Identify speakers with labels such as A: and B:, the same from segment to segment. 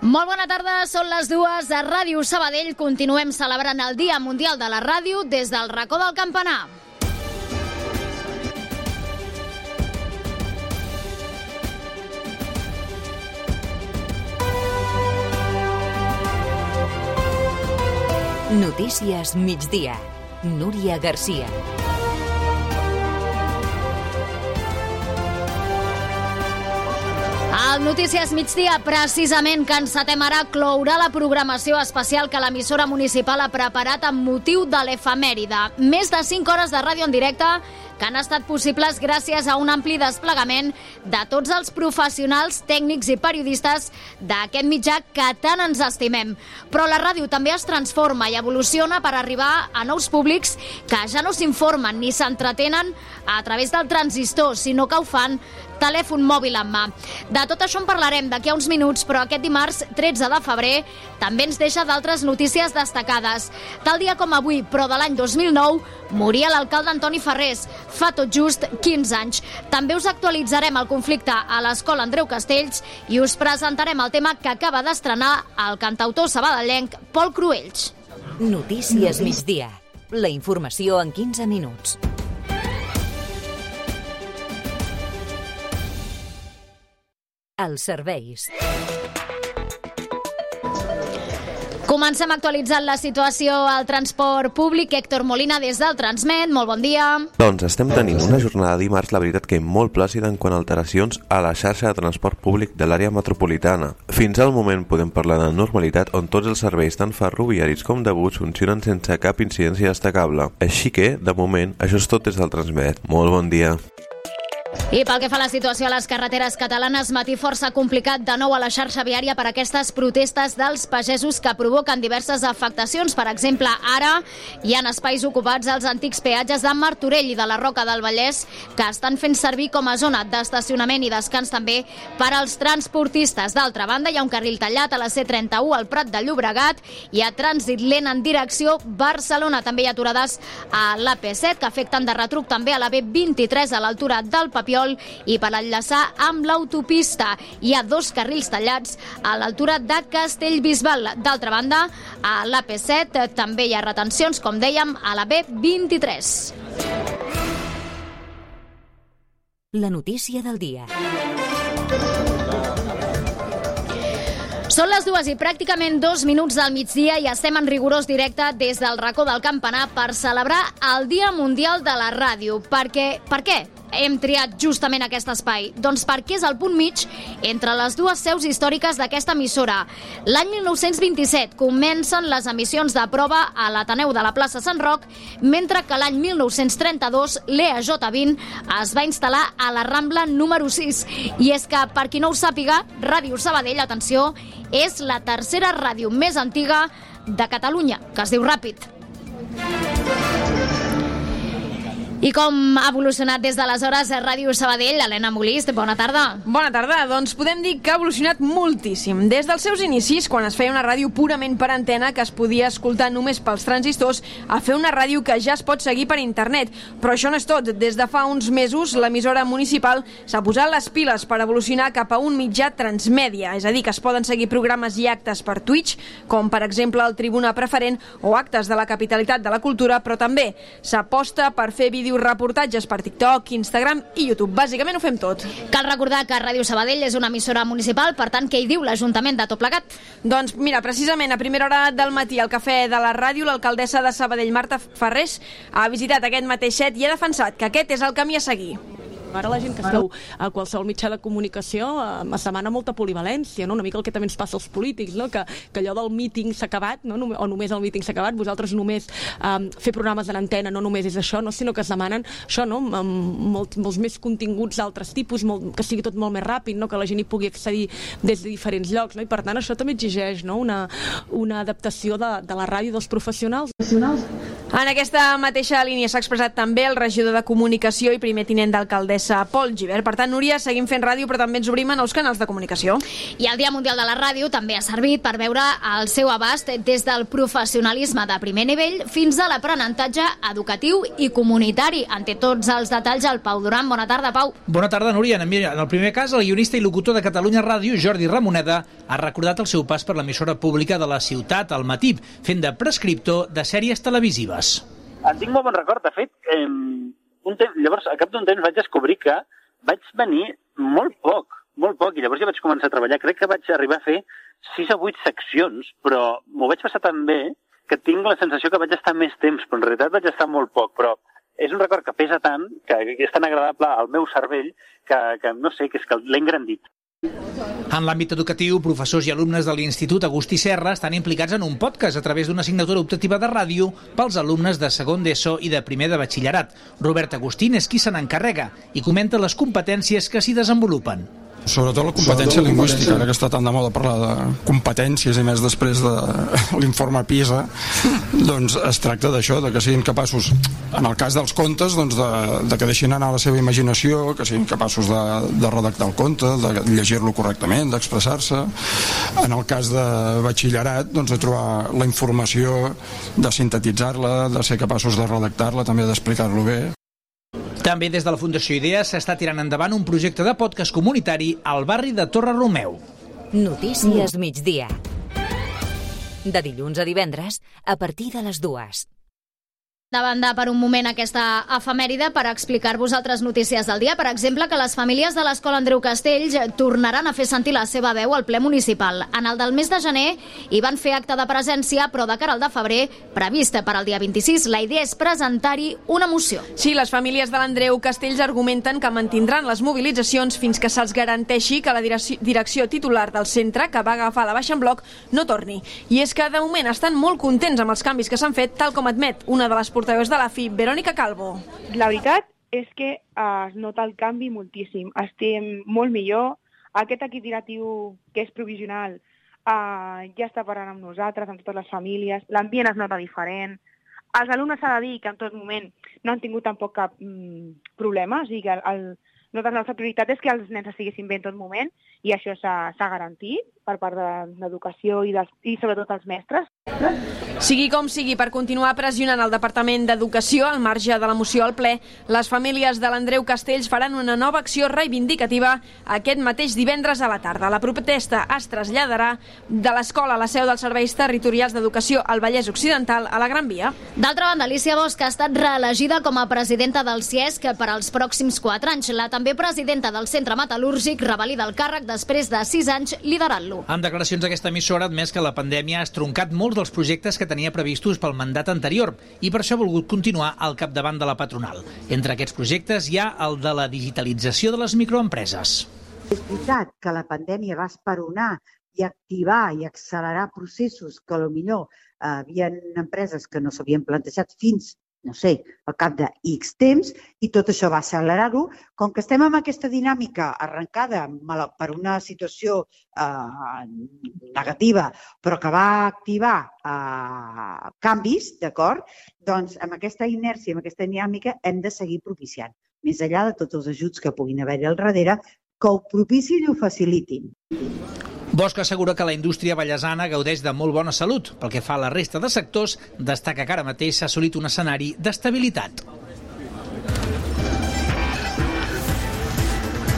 A: Molt bona tarda, són les dues de Ràdio Sabadell. Continuem celebrant el Dia Mundial de la Ràdio des del racó del campanar.
B: Notícies migdia. Núria Garcia.
A: Al Notícies migdia, precisament que encetem ara, clourà la programació especial que l'emissora municipal ha preparat amb motiu de l'efemèride. Més de 5 hores de ràdio en directe que han estat possibles gràcies a un ampli desplegament de tots els professionals, tècnics i periodistes d'aquest mitjà que tant ens estimem. Però la ràdio també es transforma i evoluciona per arribar a nous públics que ja no s'informen ni s'entretenen a través del transistor, sinó que ho fan telèfon mòbil en mà. De tot això en parlarem d'aquí a uns minuts, però aquest dimarts 13 de febrer també ens deixa d'altres notícies destacades. Tal dia com avui, però de l'any 2009, moria l'alcalde Antoni Ferrés, fa tot just 15 anys. També us actualitzarem el conflicte a l'escola Andreu Castells i us presentarem el tema que acaba d'estrenar el cantautor sabadellenc Pol Cruells.
B: Notícies migdia. La informació en 15 minuts. Els serveis.
A: Comencem actualitzant la situació al transport públic. Héctor Molina, des del Transmet, molt bon dia.
C: Doncs estem tenint una jornada de dimarts, la veritat que molt plàcida en quant a alteracions a la xarxa de transport públic de l'àrea metropolitana. Fins al moment podem parlar de normalitat on tots els serveis, tant ferroviaris com de bus, funcionen sense cap incidència destacable. Així que, de moment, això és tot des del Transmet. Molt bon dia.
A: I pel que fa a la situació a les carreteres catalanes, matí força complicat de nou a la xarxa viària per aquestes protestes dels pagesos que provoquen diverses afectacions. Per exemple, ara hi han espais ocupats als antics peatges de Martorell i de la Roca del Vallès que estan fent servir com a zona d'estacionament i descans també per als transportistes. D'altra banda, hi ha un carril tallat a la C31 al Prat de Llobregat i a trànsit lent en direcció Barcelona. També hi ha aturades a l'AP7 que afecten de retruc també a la B23 a l'altura del Papiol i per enllaçar amb l'autopista. Hi ha dos carrils tallats a l'altura de Castellbisbal. D'altra banda, a l'AP7 també hi ha retencions, com dèiem, a la B23.
B: La notícia del dia.
A: Són les dues i pràcticament dos minuts del migdia i estem en rigorós directe des del racó del campanar per celebrar el Dia Mundial de la Ràdio. Perquè, per què? Hem triat justament aquest espai? Doncs perquè és el punt mig entre les dues seus històriques d'aquesta emissora. L'any 1927 comencen les emissions de prova a l'Ateneu de la plaça Sant Roc, mentre que l'any 1932 l'EAJ20 es va instal·lar a la Rambla número 6. I és que, per qui no ho sàpiga, Ràdio Sabadell, atenció, és la tercera ràdio més antiga de Catalunya, que es diu Ràpid. I com ha evolucionat des d'aleshores Ràdio Sabadell, Helena Molist, bona tarda.
D: Bona tarda, doncs podem dir que ha evolucionat moltíssim. Des dels seus inicis, quan es feia una ràdio purament per antena que es podia escoltar només pels transistors, a fer una ràdio que ja es pot seguir per internet. Però això no és tot. Des de fa uns mesos, l'emissora municipal s'ha posat les piles per evolucionar cap a un mitjà transmèdia, és a dir, que es poden seguir programes i actes per Twitch, com per exemple el Tribuna Preferent o actes de la capitalitat de la cultura, però també s'aposta per fer vídeos reportatges per TikTok, Instagram i YouTube. Bàsicament ho fem tot.
A: Cal recordar que Ràdio Sabadell és una emissora municipal, per tant, què hi diu l'Ajuntament de tot plegat?
D: Doncs mira, precisament a primera hora del matí al cafè de la ràdio, l'alcaldessa de Sabadell, Marta Ferrés, ha visitat aquest mateix set i ha defensat que aquest és el camí a seguir.
E: Ara la gent que esteu a qualsevol mitjà de comunicació eh, es demana molta polivalència, no? una mica el que també ens passa als polítics, no? que, que allò del míting s'ha acabat, no? o només el míting s'ha acabat, vosaltres només um, fer programes en antena no només és això, no? sinó que es demanen això, no? molt, molts més continguts d'altres tipus, molt, que sigui tot molt més ràpid, no? que la gent hi pugui accedir des de diferents llocs, no? i per tant això també exigeix no? una, una adaptació de, de la ràdio dels professionals. professionals
D: En aquesta mateixa línia s'ha expressat també el regidor de Comunicació i primer tinent d'alcaldessa Pol Givert. Per tant, Núria, seguim fent ràdio, però també ens obrim a nous canals de comunicació.
A: I el Dia Mundial de la Ràdio també ha servit per veure el seu abast des del professionalisme de primer nivell fins a l'aprenentatge educatiu i comunitari. Ante tots els detalls, el Pau Duran. Bona tarda, Pau.
F: Bona tarda, Núria. En el primer cas, el guionista i locutor de Catalunya Ràdio, Jordi Ramoneda, ha recordat el seu pas per l'emissora pública de la ciutat, al Matip, fent de prescriptor de sèries televisives hores.
G: En tinc molt bon record. De fet, eh, un temps, llavors, a cap d'un temps vaig descobrir que vaig venir molt poc, molt poc, i llavors ja vaig començar a treballar. Crec que vaig arribar a fer sis o vuit seccions, però m'ho vaig passar tan bé que tinc la sensació que vaig estar més temps, però en realitat vaig estar molt poc, però és un record que pesa tant, que és tan agradable al meu cervell, que, que no sé, que és que l'he engrandit.
F: En l'àmbit educatiu, professors i alumnes de l'Institut Agustí Serra estan implicats en un podcast a través d'una assignatura optativa de ràdio pels alumnes de segon d'ESO i de primer de batxillerat. Robert Agustín és qui se n'encarrega i comenta les competències que s'hi desenvolupen.
H: Sobretot la competència lingüística, ara que està tan de moda parlar de competències i més després de l'informe PISA, doncs es tracta d'això, de que siguin capaços, en el cas dels contes, doncs de, de que deixin anar la seva imaginació, que siguin capaços de, de redactar el conte, de llegir-lo correctament, d'expressar-se. En el cas de batxillerat, doncs de trobar la informació, de sintetitzar-la, de ser capaços de redactar-la, també d'explicar-lo bé.
F: També des de la Fundació Idea s'està tirant endavant un projecte de podcast comunitari al barri de Torre Romeu.
B: Notícies migdia. De dilluns a divendres, a partir de les dues
A: de banda per un moment aquesta efemèride per explicar-vos altres notícies del dia. Per exemple, que les famílies de l'Escola Andreu Castells tornaran a fer sentir la seva veu al ple municipal. En el del mes de gener hi van fer acte de presència, però de cara al de febrer, prevista per al dia 26, la idea és presentar-hi una moció.
D: Sí, les famílies de l'Andreu Castells argumenten que mantindran les mobilitzacions fins que se'ls garanteixi que la direcció titular del centre, que va agafar la baixa en bloc, no torni. I és que, de moment, estan molt contents amb els canvis que s'han fet, tal com admet una de les portaveus de la FI, Verònica Calvo.
I: La veritat és que eh, es nota el canvi moltíssim. Estem molt millor. Aquest equip directiu, que és provisional, eh, ja està parlant amb nosaltres, amb totes les famílies. L'ambient es nota diferent. Els alumnes s'ha de dir que en tot moment no han tingut tampoc cap mm, problema, o sigui que el, el, nosaltres la nostra prioritat és que els nens estiguessin bé en tot moment i això s'ha garantit per part de l'educació i, i sobretot els mestres.
D: Sigui com sigui, per continuar pressionant el Departament d'Educació al marge de la moció al ple, les famílies de l'Andreu Castells faran una nova acció reivindicativa aquest mateix divendres a la tarda. La protesta es traslladarà de l'escola a la seu dels serveis territorials d'educació al Vallès Occidental a la Gran Via.
A: D'altra banda, Alicia Bosch ha estat reelegida com a presidenta del CIESC per als pròxims quatre anys. La també presidenta del Centre Metal·lúrgic revalida el càrrec després de sis anys liderant-lo.
F: En declaracions d'aquesta emissora ha admès que la pandèmia ha estroncat molts dels projectes que tenia previstos pel mandat anterior i per això ha volgut continuar al capdavant de la patronal. Entre aquests projectes hi ha el de la digitalització de les microempreses.
J: És veritat que la pandèmia va esperonar i activar i accelerar processos que millor eh, havien empreses que no s'havien plantejat fins no sé, al cap de X temps, i tot això va accelerar-ho. Com que estem amb aquesta dinàmica arrencada per una situació eh, negativa, però que va activar eh, canvis, d'acord? Doncs amb aquesta inèrcia, amb aquesta dinàmica, hem de seguir propiciant. Més enllà de tots els ajuts que puguin haver-hi al darrere, que ho propiciïn i ho facilitin.
F: Bosch assegura que la indústria ballesana gaudeix de molt bona salut. Pel que fa a la resta de sectors, destaca que ara mateix s'ha assolit un escenari d'estabilitat.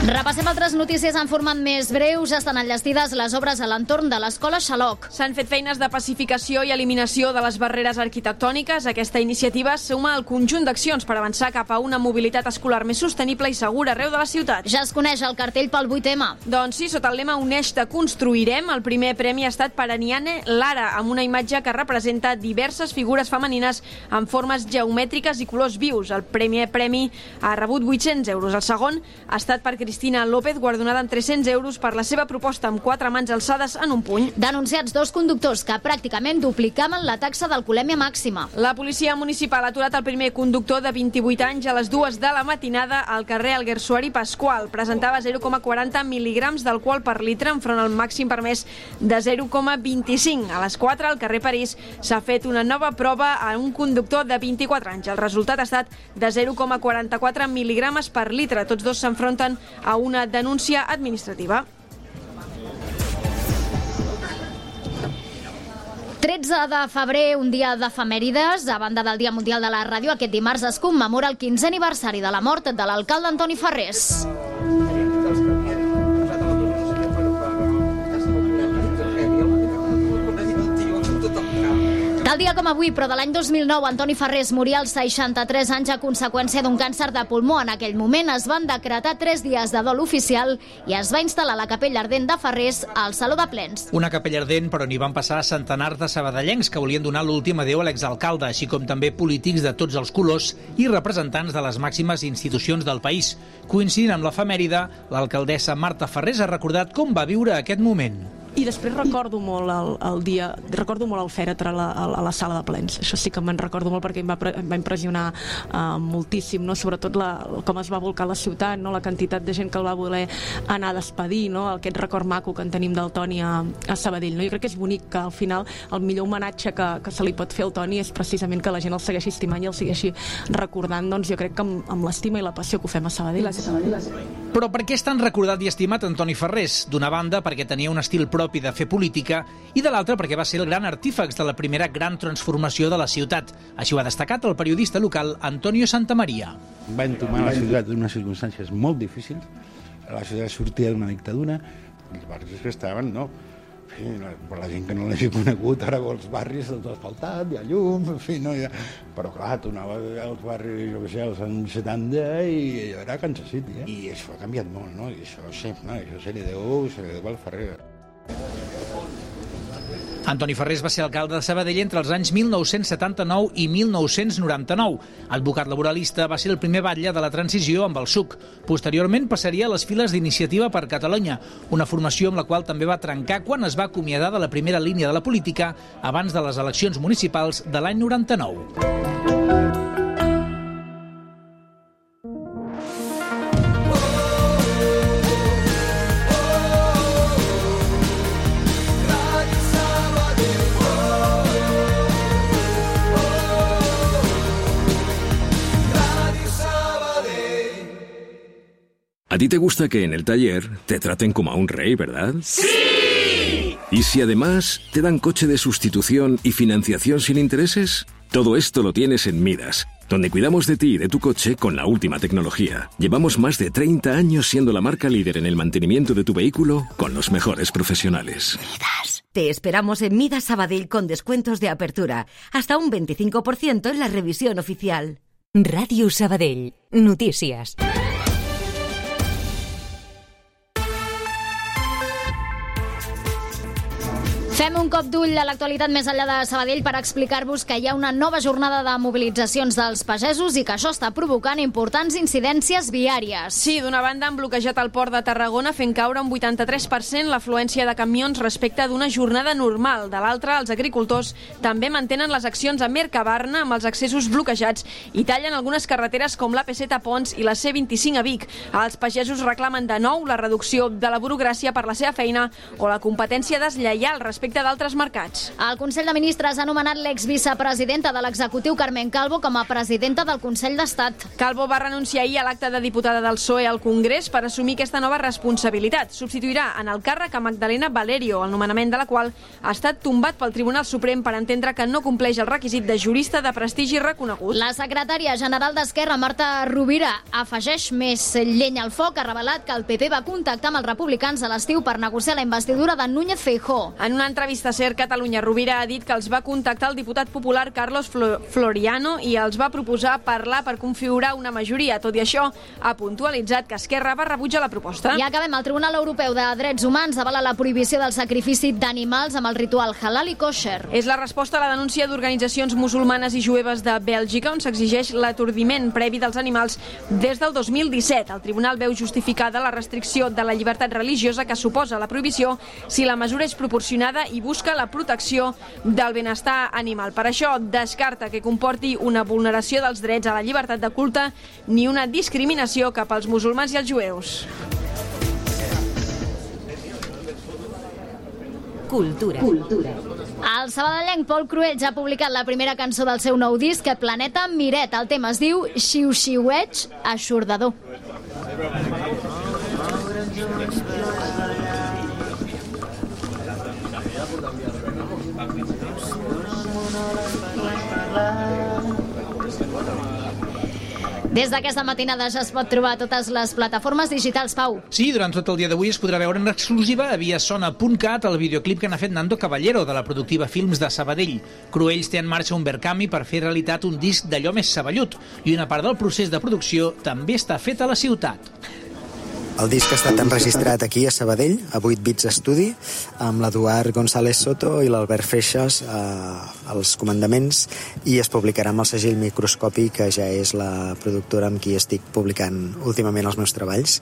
A: Repassem altres notícies en format més breu. Ja estan enllestides les obres a l'entorn de l'escola Xaloc.
D: S'han fet feines de pacificació i eliminació de les barreres arquitectòniques. Aquesta iniciativa suma al conjunt d'accions per avançar cap a una mobilitat escolar més sostenible i segura arreu de la ciutat.
A: Ja es coneix el cartell pel 8M.
D: Doncs sí, sota el lema Uneix-te, construirem. El primer premi ha estat per Aniane Lara, amb una imatge que representa diverses figures femenines en formes geomètriques i colors vius. El primer premi ha rebut 800 euros. El segon ha estat per Cristina Cristina López, guardonada amb 300 euros per la seva proposta amb quatre mans alçades en un puny.
A: Denunciats dos conductors que pràcticament duplicaven la taxa d'alcoholèmia màxima.
D: La policia municipal ha aturat el primer conductor de 28 anys a les dues de la matinada al carrer Alguersuari Pasqual. Presentava 0,40 mil·ligrams d'alcohol per litre enfront al màxim permès de 0,25. A les 4 al carrer París s'ha fet una nova prova a un conductor de 24 anys. El resultat ha estat de 0,44 mil·ligrames per litre. Tots dos s'enfronten a una denúncia administrativa.
A: 13 de febrer, un dia d'efemèrides, a banda del Dia Mundial de la Ràdio, aquest dimarts es commemora el 15è aniversari de la mort de l'alcalde Antoni Ferrés. Tal dia com avui, però de l'any 2009, Antoni Ferrés moria als 63 anys a conseqüència d'un càncer de pulmó. En aquell moment es van decretar tres dies de dol oficial i es va instal·lar la capella ardent de Ferrés al Saló de Plens.
F: Una capella ardent, però n'hi van passar centenars de sabadellencs que volien donar l'últim adeu a l'exalcalde, així com també polítics de tots els colors i representants de les màximes institucions del país. Coincidint amb l'efemèride, l'alcaldessa Marta Ferrés ha recordat com va viure aquest moment.
E: I després recordo molt el, el dia, recordo molt el fèretre a la, a la sala de plens. Això sí que me'n recordo molt perquè em va, em va impressionar uh, moltíssim, no? sobretot la, com es va volcar la ciutat, no? la quantitat de gent que el va voler anar a despedir, no? aquest record maco que en tenim del Toni a, a Sabadell. No? Jo crec que és bonic que al final el millor homenatge que, que se li pot fer al Toni és precisament que la gent el segueixi estimant i el segueixi recordant, doncs jo crec que amb, amb l'estima i la passió que ho fem a Sabadell.
F: Però per què és tan recordat i estimat Antoni Ferrés? D'una banda, perquè tenia un estil propi de fer política, i de l'altra perquè va ser el gran artífex de la primera gran transformació de la ciutat. Així ho ha destacat el periodista local Antonio Santamaria.
K: Va entomar la ciutat en unes circumstàncies molt difícils. La ciutat sortia d'una dictadura, els barris que estaven, no? Fi, per la gent que no l'hagi conegut, ara els barris tot asfaltat, hi ha llum, en fi, no? Hi ha... Però clar, tu anaves als barris, jo què sé, als anys 70 i era Kansas City, eh? I això ha canviat molt, no? I això, sí, no? això se li deu, se li deu al Ferrer.
F: Antoni Ferrés va ser alcalde de Sabadell entre els anys 1979 i 1999. Advocat laboralista, va ser el primer batlle de la transició amb el SUC. Posteriorment passaria a les files d'Iniciativa per Catalunya, una formació amb la qual també va trencar quan es va acomiadar de la primera línia de la política abans de les eleccions municipals de l'any 99.
L: A ti te gusta que en el taller te traten como a un rey, ¿verdad?
M: ¡Sí!
L: ¿Y si además te dan coche de sustitución y financiación sin intereses? Todo esto lo tienes en Midas, donde cuidamos de ti y de tu coche con la última tecnología. Llevamos más de 30 años siendo la marca líder en el mantenimiento de tu vehículo con los mejores profesionales.
N: Midas. Te esperamos en Midas Sabadell con descuentos de apertura, hasta un 25% en la revisión oficial.
B: Ràdio Sabadell. Notícies.
A: Fem un cop d'ull a l'actualitat més enllà de Sabadell per explicar-vos que hi ha una nova jornada de mobilitzacions dels pagesos i que això està provocant importants incidències viàries.
D: Sí, d'una banda han bloquejat el port de Tarragona fent caure un 83% l'afluència de camions respecte d'una jornada normal. De l'altra, els agricultors també mantenen les accions a Mercabarna amb els accessos bloquejats i tallen algunes carreteres com l'AP7 a Pons i la C25 a Vic. Els pagesos reclamen de nou la reducció de la burocràcia per la seva feina o la competència deslleial respecte respecte d'altres mercats.
A: El Consell de Ministres ha nomenat l'exvicepresidenta de l'executiu Carmen Calvo com a presidenta del Consell d'Estat.
D: Calvo va renunciar ahir a l'acte de diputada del PSOE al Congrés per assumir aquesta nova responsabilitat. Substituirà en el càrrec a Magdalena Valerio, el nomenament de la qual ha estat tombat pel Tribunal Suprem per entendre que no compleix el requisit de jurista de prestigi reconegut.
A: La secretària general d'Esquerra, Marta Rovira, afegeix més llenya al foc, ha revelat que el PP va contactar amb els republicans a l'estiu per negociar la investidura de Núñez Feijó.
D: En una altra
A: I acabem. El Tribunal Europeu de Drets Humans avala la prohibició del sacrifici d'animals amb el ritual halal i kosher.
D: És la resposta a la denúncia d'organitzacions musulmanes i jueves de Bèlgica on s'exigeix l'atordiment previ dels animals des del 2017. El tribunal veu justificada la restricció de la llibertat religiosa que suposa la prohibició si la mesura és proporcionada i busca la protecció del benestar animal. Per això descarta que comporti una vulneració dels drets a la llibertat de culte ni una discriminació cap als musulmans i els jueus.
B: Cultura.
A: Cultura. El sabadellenc Pol Cruells ha publicat la primera cançó del seu nou disc, Planeta Miret. El tema es diu Xiu-xiueig aixordador. Des d'aquesta matinada ja es pot trobar a totes les plataformes digitals, Pau.
F: Sí, durant tot el dia d'avui es podrà veure en exclusiva a viasona.cat el videoclip que n'ha fet Nando Caballero de la productiva Films de Sabadell. Cruells té en marxa un Verkami per fer realitat un disc d'allò més saballut i una part del procés de producció també està feta a la ciutat.
M: El disc ha estat enregistrat aquí a Sabadell, a 8 Bits Estudi, amb l'Eduard González Soto i l'Albert Feixas eh, als comandaments i es publicarà amb el segell Microscopi, que ja és la productora amb qui estic publicant últimament els meus treballs.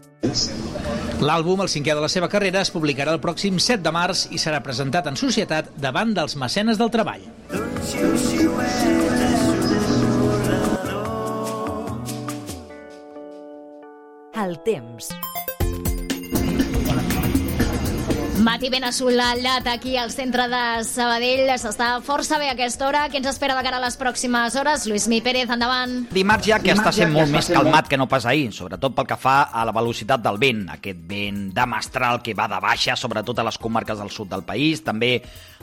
F: L'àlbum, el cinquè de la seva carrera, es publicarà el pròxim 7 de març i serà presentat en societat davant dels mecenes del treball.
B: El temps.
A: Matí ben assolellat aquí al centre de Sabadell. S'està força bé aquesta hora. Què ens espera de cara a les pròximes hores? Lluís Mi Pérez, endavant.
O: Dimarts ja que està sent molt més calmat que no pas ahir, sobretot pel que fa a la velocitat del vent. Aquest vent de mestral que va de baixa, sobretot a les comarques del sud del país, també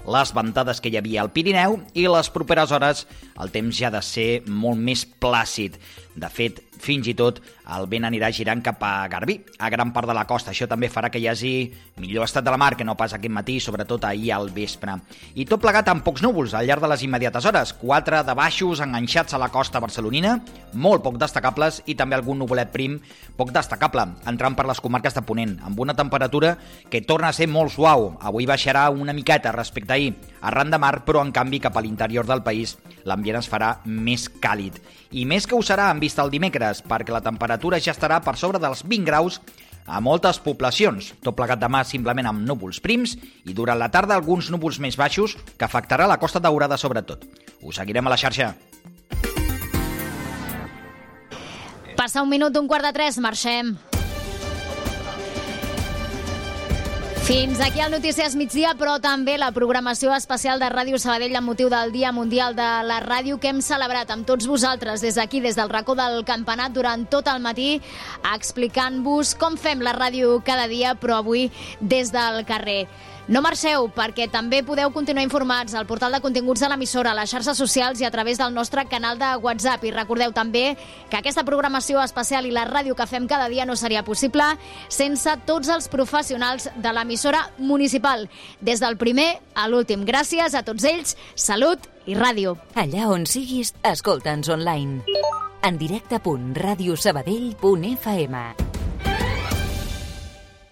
O: les ventades que hi havia al Pirineu i les properes hores el temps ja ha de ser molt més plàcid. De fet, fins i tot el vent anirà girant cap a Garbí, a gran part de la costa. Això també farà que hi hagi millor estat de la mar que no pas aquest matí, sobretot ahir al vespre. I tot plegat amb pocs núvols al llarg de les immediates hores. Quatre de baixos enganxats a la costa barcelonina, molt poc destacables, i també algun nuvolet prim poc destacable, entrant per les comarques de Ponent, amb una temperatura que torna a ser molt suau. Avui baixarà una miqueta respecte a ahir, arran de mar, però en canvi cap a l'interior del país l'ambient es farà més càlid. I més que ho serà en vista el dimecres, perquè la temperatura ja estarà per sobre dels 20 graus a moltes poblacions, tot plegat demà simplement amb núvols prims i durant la tarda alguns núvols més baixos que afectarà la costa daurada sobretot. Us seguirem a la xarxa.
A: Passa un minut d'un quart de tres, marxem. Fins aquí el Notícies Migdia, però també la programació especial de Ràdio Sabadell amb motiu del Dia Mundial de la Ràdio que hem celebrat amb tots vosaltres des d'aquí, des del racó del Campanat, durant tot el matí, explicant-vos com fem la ràdio cada dia, però avui des del carrer. No marxeu, perquè també podeu continuar informats al portal de continguts de l'emissora, a les xarxes socials i a través del nostre canal de WhatsApp. I recordeu també que aquesta programació especial i la ràdio que fem cada dia no seria possible sense tots els professionals de l'emissora municipal. Des del primer a l'últim. Gràcies a tots ells, salut i ràdio.
B: Allà on siguis, escolta'ns online. En directe.radiosabadell.fm